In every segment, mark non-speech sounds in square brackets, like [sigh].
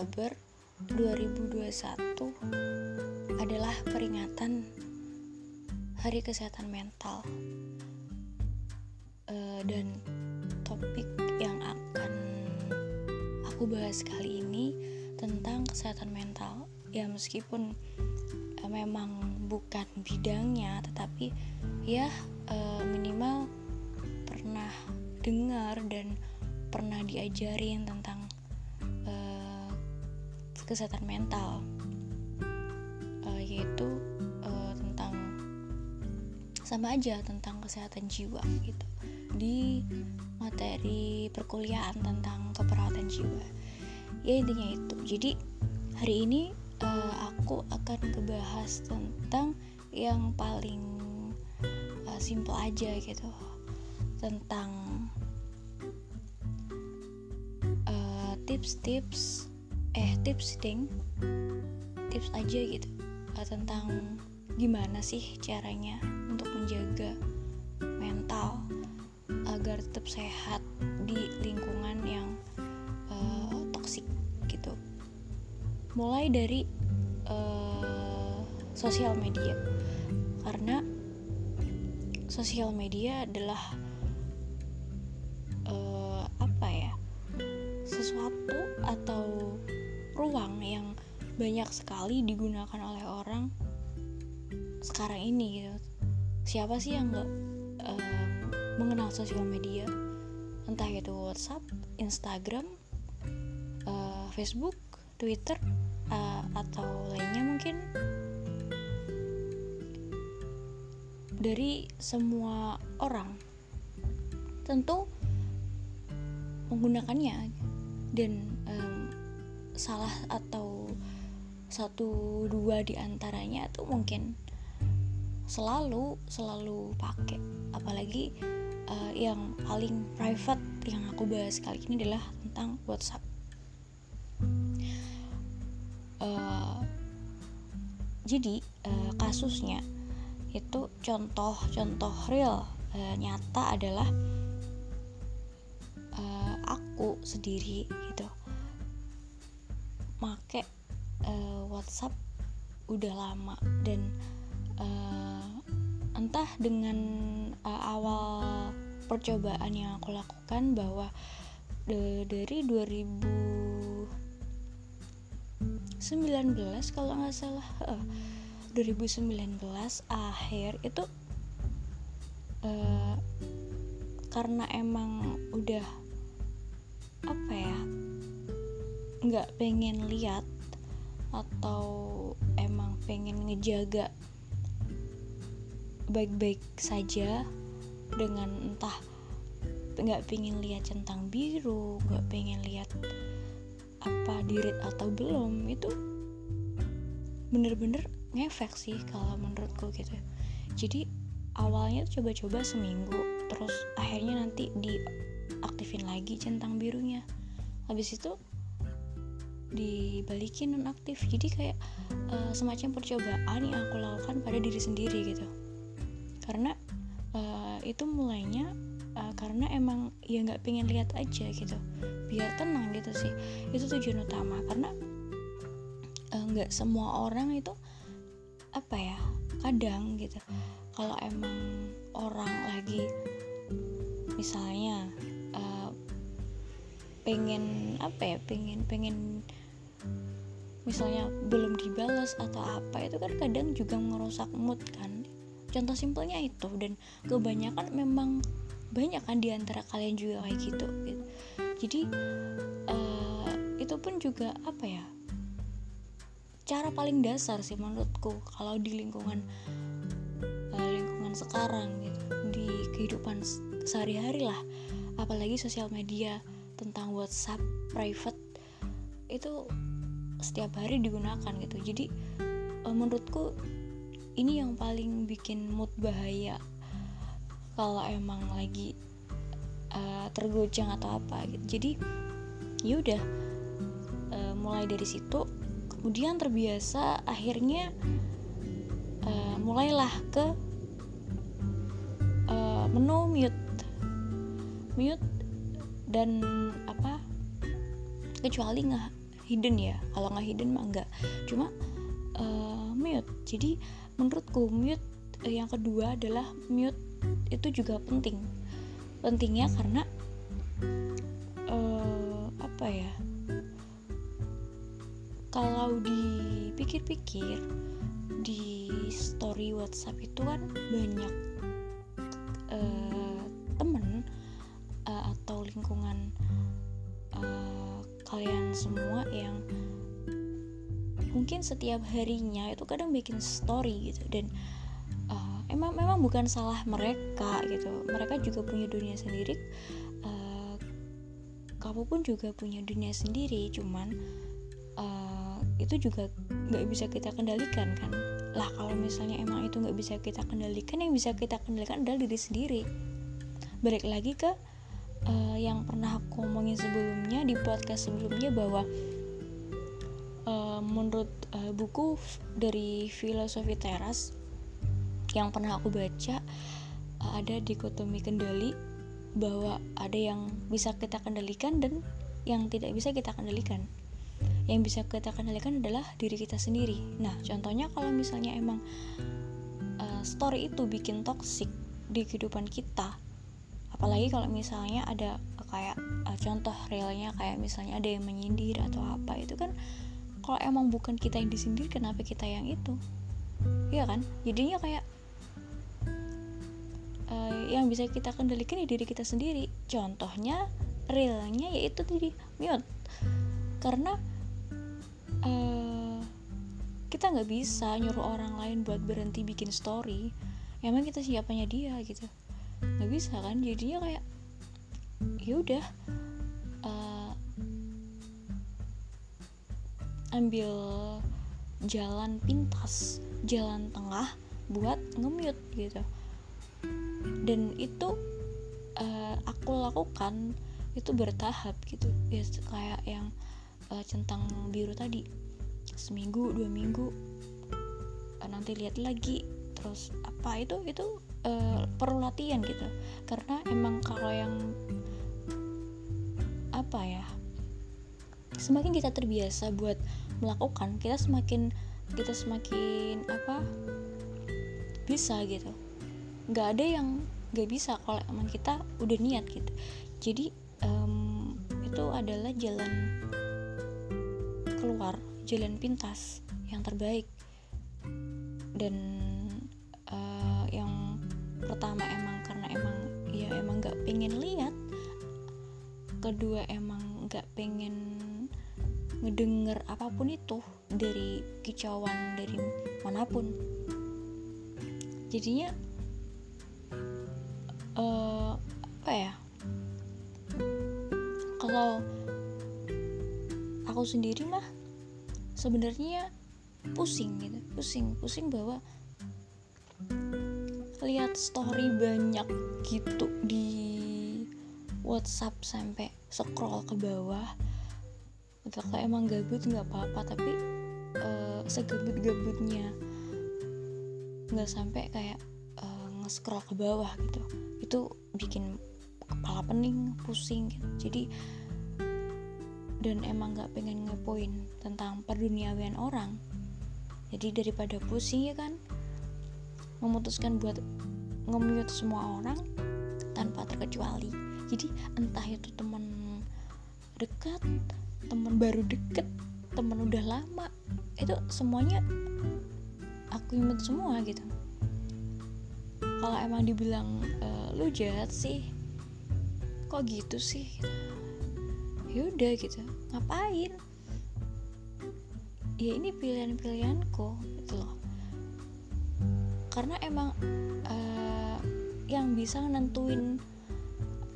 Oktober 2021 adalah peringatan Hari Kesehatan Mental. Uh, dan topik yang akan aku bahas kali ini tentang kesehatan mental. Ya meskipun uh, memang bukan bidangnya tetapi ya uh, minimal pernah dengar dan pernah diajarin tentang kesehatan mental uh, yaitu uh, tentang sama aja tentang kesehatan jiwa gitu. Di materi perkuliahan tentang keperawatan jiwa. Ya intinya itu. Jadi hari ini uh, aku akan ngebahas tentang yang paling uh, simple aja gitu. Tentang tips-tips uh, eh tips ding. Tips aja gitu uh, tentang gimana sih caranya untuk menjaga mental agar tetap sehat di lingkungan yang uh, toksik gitu. Mulai dari uh, sosial media. Karena sosial media adalah banyak sekali digunakan oleh orang sekarang ini gitu. Siapa sih yang nggak uh, mengenal sosial media? Entah itu WhatsApp, Instagram, uh, Facebook, Twitter, uh, atau lainnya mungkin dari semua orang tentu menggunakannya dan um, salah atau satu dua di antaranya tuh mungkin selalu selalu pakai apalagi uh, yang paling private yang aku bahas kali ini adalah tentang WhatsApp. Uh, jadi uh, kasusnya itu contoh-contoh real uh, nyata adalah aku sendiri gitu. Make uh, WhatsApp udah lama dan uh, entah dengan uh, awal percobaan yang aku lakukan bahwa de dari 2019 kalau nggak salah uh, 2019 akhir itu uh, karena emang udah apa ya nggak pengen lihat atau emang pengen ngejaga baik-baik saja dengan entah nggak pengen lihat centang biru nggak pengen lihat apa dirit atau belum itu bener-bener ngefek sih kalau menurutku gitu. Jadi awalnya coba-coba seminggu terus akhirnya nanti di aktifin lagi centang birunya. Habis itu dibalikin nonaktif. Jadi kayak uh, semacam percobaan yang aku lakukan pada diri sendiri gitu. Karena uh, itu mulainya uh, karena emang ya nggak pengen lihat aja gitu. Biar tenang gitu sih. Itu tujuan utama. Karena nggak uh, semua orang itu apa ya kadang gitu. Kalau emang orang lagi misalnya pengen apa ya pengen pengen misalnya belum dibalas atau apa itu kan kadang juga merusak mood kan contoh simpelnya itu dan kebanyakan memang banyak kan di antara kalian juga kayak gitu, gitu. jadi uh, itu pun juga apa ya cara paling dasar sih menurutku kalau di lingkungan uh, lingkungan sekarang gitu di kehidupan sehari-hari lah apalagi sosial media tentang WhatsApp private itu setiap hari digunakan gitu. Jadi uh, menurutku ini yang paling bikin mood bahaya kalau emang lagi uh, tergocang atau apa gitu. Jadi yaudah uh, mulai dari situ kemudian terbiasa akhirnya uh, mulailah ke uh, menu mute. Mute dan apa? Kecuali nggak hidden ya. Kalau nggak hidden mah enggak cuma uh, mute. Jadi menurutku mute uh, yang kedua adalah mute itu juga penting. Pentingnya karena uh, apa ya? Kalau dipikir-pikir di story WhatsApp itu kan banyak uh, temen uh, atau lingkungan uh, kalian semua yang mungkin setiap harinya itu kadang bikin story gitu. Dan uh, emang memang bukan salah mereka gitu. Mereka juga punya dunia sendiri. Uh, kamu pun juga punya dunia sendiri. Cuman uh, itu juga nggak bisa kita kendalikan kan. Lah kalau misalnya emang itu nggak bisa kita kendalikan yang bisa kita kendalikan adalah diri sendiri. Balik lagi ke uh, yang pernah aku ngomongin sebelumnya di podcast sebelumnya bahwa uh, menurut uh, buku dari filosofi teras yang pernah aku baca uh, ada dikotomi kendali bahwa ada yang bisa kita kendalikan dan yang tidak bisa kita kendalikan. Yang bisa kita kendalikan adalah diri kita sendiri. Nah contohnya kalau misalnya emang uh, story itu bikin toksik di kehidupan kita apalagi kalau misalnya ada kayak uh, contoh realnya kayak misalnya ada yang menyindir atau apa itu kan kalau emang bukan kita yang disindir kenapa kita yang itu? Iya kan? Jadinya kayak uh, yang bisa kita kendalikan ya diri kita sendiri. Contohnya realnya yaitu tadi mute. Karena uh, kita nggak bisa nyuruh orang lain buat berhenti bikin story. Emang kita siapanya dia gitu nggak bisa kan jadinya kayak ya udah uh, ambil jalan pintas jalan tengah buat ngemute gitu. Dan itu uh, aku lakukan itu bertahap gitu. Ya kayak yang uh, centang biru tadi. Seminggu dua minggu nanti lihat lagi terus apa itu itu uh, perlu latihan gitu. Karena emang kalau yang apa ya semakin kita terbiasa buat melakukan kita semakin kita semakin apa bisa gitu. Nggak ada yang nggak bisa kalau emang kita udah niat gitu. Jadi um, itu adalah jalan keluar jalan pintas yang terbaik. Dan pertama emang karena emang ya emang nggak pengen lihat. Kedua emang nggak pengen ngedenger apa pun itu dari kicauan dari mana pun. Jadinya uh, apa ya? Kalau aku sendiri mah sebenarnya pusing gitu pusing pusing bahwa lihat story banyak gitu di WhatsApp sampai scroll ke bawah kalau emang gabut nggak apa-apa tapi uh, segabut-gabutnya nggak sampai kayak uh, nge-scroll ke bawah gitu. Itu bikin kepala pening pusing gitu. Jadi dan emang nggak pengen ngepoin tentang perduniawian orang. Jadi daripada pusing ya kan memutuskan buat nge semua orang tanpa terkecuali. Jadi entah itu teman dekat teman baru deket teman udah lama itu semuanya aku mute semua gitu. Kalau emang dibilang e, lu jahat sih kok gitu sih? Yaudah gitu ngapain? Ya ini pilihan-pilihanku gitu loh karena emang uh, yang bisa nentuin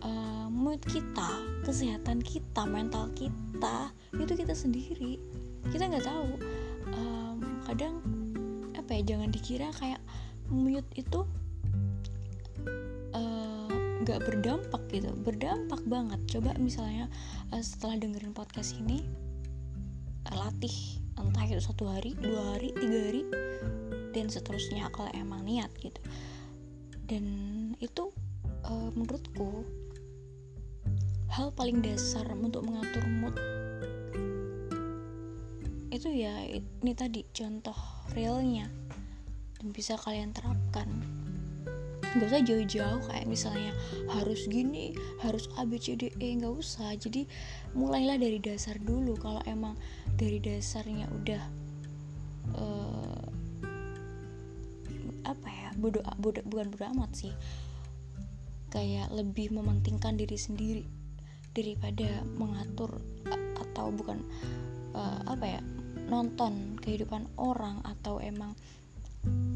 uh, mood kita kesehatan kita mental kita itu kita sendiri. Kita nggak tahu. Um, kadang apa ya jangan dikira kayak mood itu nggak uh, berdampak gitu. Berdampak banget. Coba misalnya uh, setelah dengerin podcast ini uh, latih. Entah itu satu hari dua hari tiga hari dan seterusnya kalau emang niat gitu. Dan itu uh, menurutku hal paling dasar untuk mengatur mood itu ya ini tadi contoh realnya dan bisa kalian terapkan. Nggak usah jauh-jauh kayak misalnya harus gini harus A B C D E nggak usah. Jadi mulailah dari dasar dulu. Kalau emang dari dasarnya udah apa bodoh bodoh bukan bodoh amat sih. Kayak lebih mementingkan diri sendiri daripada mengatur atau bukan uh, apa ya nonton kehidupan orang atau emang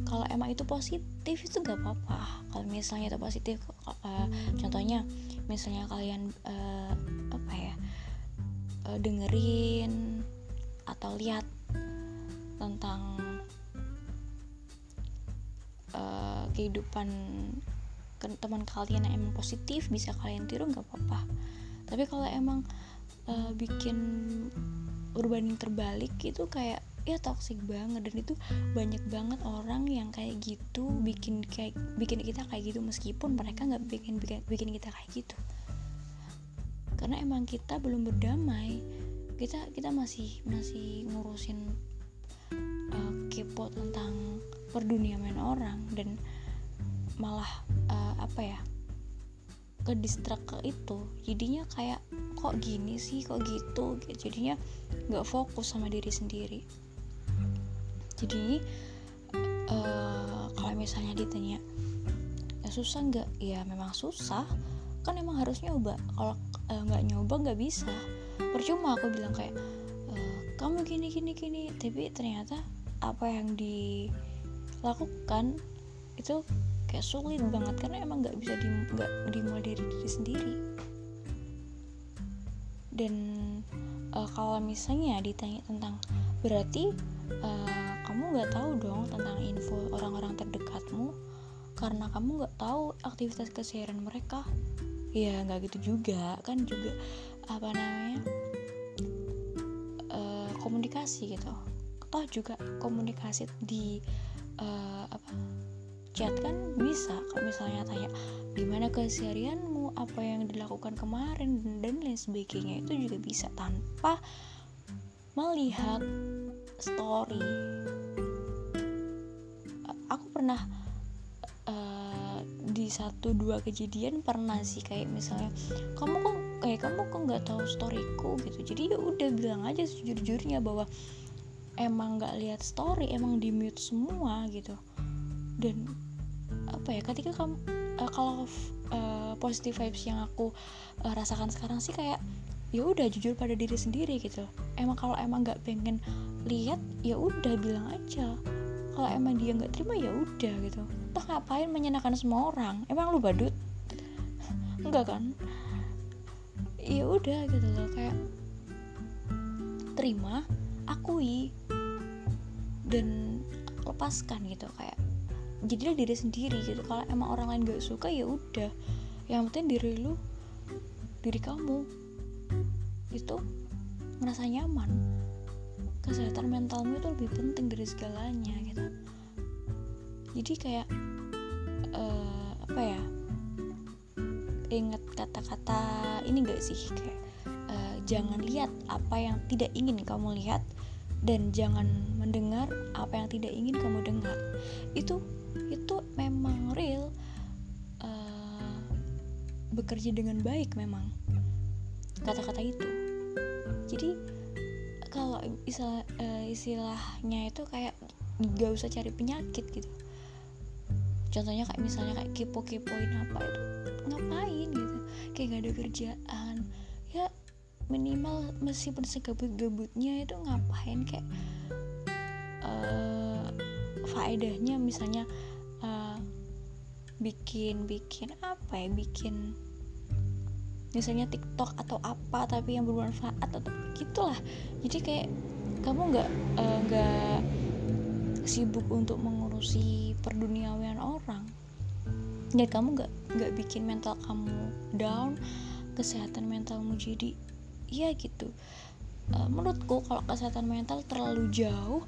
kalau emang itu positif itu gak apa-apa. Kalau misalnya itu positif uh, contohnya misalnya kalian uh, apa ya uh, dengerin atau lihat tentang uh, kehidupan teman kalian yang emang positif bisa kalian tiru nggak apa-apa. Tapi kalau emang uh, bikin berbanding terbalik itu kayak ya toxic banget. Dan itu banyak banget orang yang kayak gitu bikin kayak bikin kita kayak gitu meskipun mereka nggak bikin, bikin bikin kita kayak gitu. Karena emang kita belum berdamai. Kita kita masih masih ngurusin uh, kepo tentang perduniaan orang dan malah uh, apa ya ke distrak ke itu. Jadinya kayak kok gini sih kok gitu? Jadinya nggak fokus sama diri sendiri. Jadi uh, kalau misalnya ditanya ya susah nggak? Ya memang susah. Kan emang harus nyoba. Kalau uh, nggak nyoba nggak bisa. Percuma aku bilang kayak uh, kamu gini gini gini. Tapi ternyata apa yang dilakukan itu kayak sulit banget karena emang nggak bisa di nggak dimulai dari diri sendiri. Dan uh, kalau misalnya ditanya tentang berarti uh, kamu nggak tahu dong tentang info orang-orang terdekatmu karena kamu nggak tahu aktivitas keseharian mereka? Ya nggak gitu juga. Kan juga apa namanya uh, komunikasi gitu. Toh juga komunikasi di uh, apa chat kan bisa. Kalau misalnya tanya gimana keseharianmu? Apa yang dilakukan kemarin? dan lain sebagainya. Itu juga bisa tanpa melihat story. Aku pernah uh, di satu dua kejadian pernah sih kayak misalnya kamu kok kayak kamu kok nggak tahu storyku? Gitu. Jadi ya udah bilang aja sejujurnya bahwa emang nggak lihat story emang di mute semua gitu. Dan apa ya ketika kamu uh, kalau uh, positive vibes yang aku uh, rasakan sekarang sih kayak ya udah jujur pada diri sendiri gitu. Emang kalau emang nggak pengen lihat ya udah bilang aja. Kalau emang dia nggak terima ya udah gitu. Toh ngapain menyenangkan semua orang. Emang lu badut? [laughs] Enggak kan? Ya udah gitu loh. Kayak terima akui dan lepaskan gitu kayak jadilah diri sendiri gitu. Kalau emang orang lain gak suka ya udah. Yang penting diri lu diri kamu itu merasa nyaman. Kesehatan mentalmu itu lebih penting dari segalanya gitu. Jadi kayak uh, apa ya ingat kata-kata ini gak sih kayak jangan lihat apa yang tidak ingin kamu lihat dan jangan mendengar apa yang tidak ingin kamu dengar. Itu itu memang real uh, bekerja dengan baik memang kata-kata itu. Jadi kalau istilah, uh, istilahnya itu kayak gak usah cari penyakit gitu. Contohnya kayak misalnya kayak kepo-kepoin apa itu ngapain gitu? Kayak gak ada kerjaan minimal meskipun segabut-gabutnya itu ngapain kayak uh, faedahnya misalnya uh, bikin bikin apa ya bikin misalnya TikTok atau apa tapi yang bermanfaat atau gitulah. Jadi kayak kamu nggak eh, nggak uh, sibuk untuk mengurusi perduniawian orang dan kamu nggak nggak bikin mental kamu down kesehatan mentalmu jadi ya gitu. Uh, menurutku kalau kesehatan mental terlalu jauh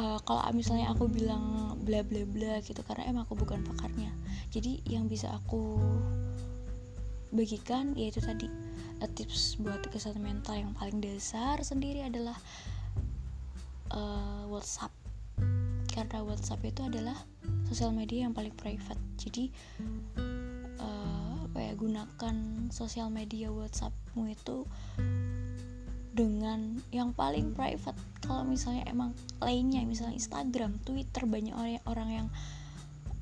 uh, kalau misalnya aku bilang bla bla bla gitu karena emang aku bukan pakarnya. Jadi yang bisa aku bagikan yaitu tadi uh, tips buat kesehatan mental yang paling dasar sendiri adalah uh, WhatsApp. Karena WhatsApp itu adalah sosial media yang paling private. Jadi gunakan sosial media WhatsAppmu itu dengan yang paling private. Kalau misalnya emang lainnya misalnya Instagram Twitter banyak orang orang yang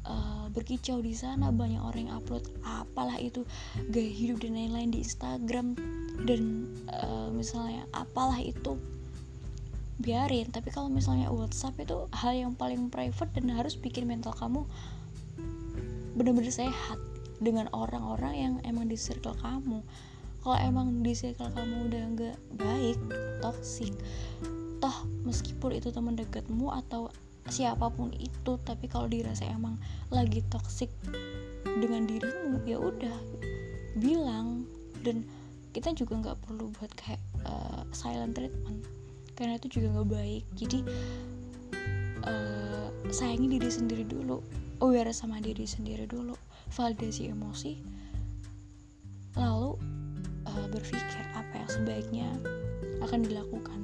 uh, berkicau di sana banyak orang yang upload apalah itu gaya hidup dan lain-lain di Instagram dan uh, misalnya apalah itu biarin. Tapi kalau misalnya WhatsApp itu hal yang paling private dan harus bikin mental kamu benar-benar sehat dengan orang-orang yang emang di circle kamu. Kalau emang di circle kamu udah nggak baik toxic toh meskipun itu teman dekatmu atau siapa pun itu tapi kalau dirasa emang lagi toxic dengan dirimu ya udah bilang. Dan kita juga nggak perlu buat kayak uh, silent treatment karena itu juga nggak baik. Jadi uh, sayangi diri sendiri dulu aware sama diri sendiri dulu validasi emosi lalu uh, berpikir apa yang sebaiknya akan dilakukan.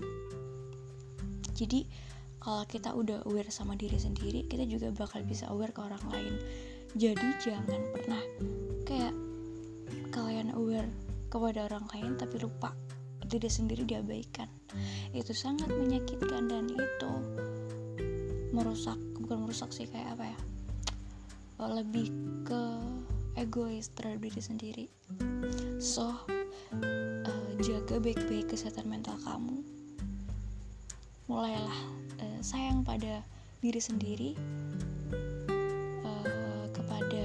Jadi kalau kita udah aware sama diri sendiri kita juga bakal bisa aware ke orang lain. Jadi jangan pernah kayak kalian aware kepada orang lain tapi lupa diri sendiri diabaikan. Itu sangat menyakitkan dan itu merusak bukan merusak sih kayak apa ya lebih ke egois terhadap diri sendiri. So uh, jaga baik-baik kesehatan mental kamu. Mulailah uh, sayang pada diri sendiri uh, kepada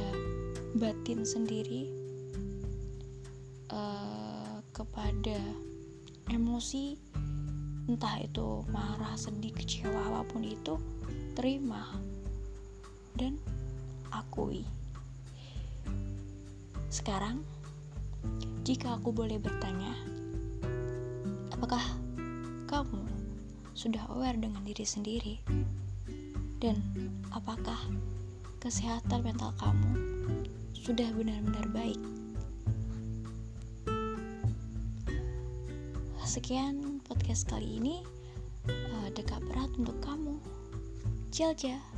batin sendiri uh, kepada emosi entah itu marah sedih kecewa apa pun itu terima. Dan akui sekarang jika aku boleh bertanya apakah kamu sudah aware dengan diri sendiri? Dan apakah kesehatan mental kamu sudah benar-benar baik? Sekian podcast kali ini. Uh, dekat berat untuk kamu. Ciao.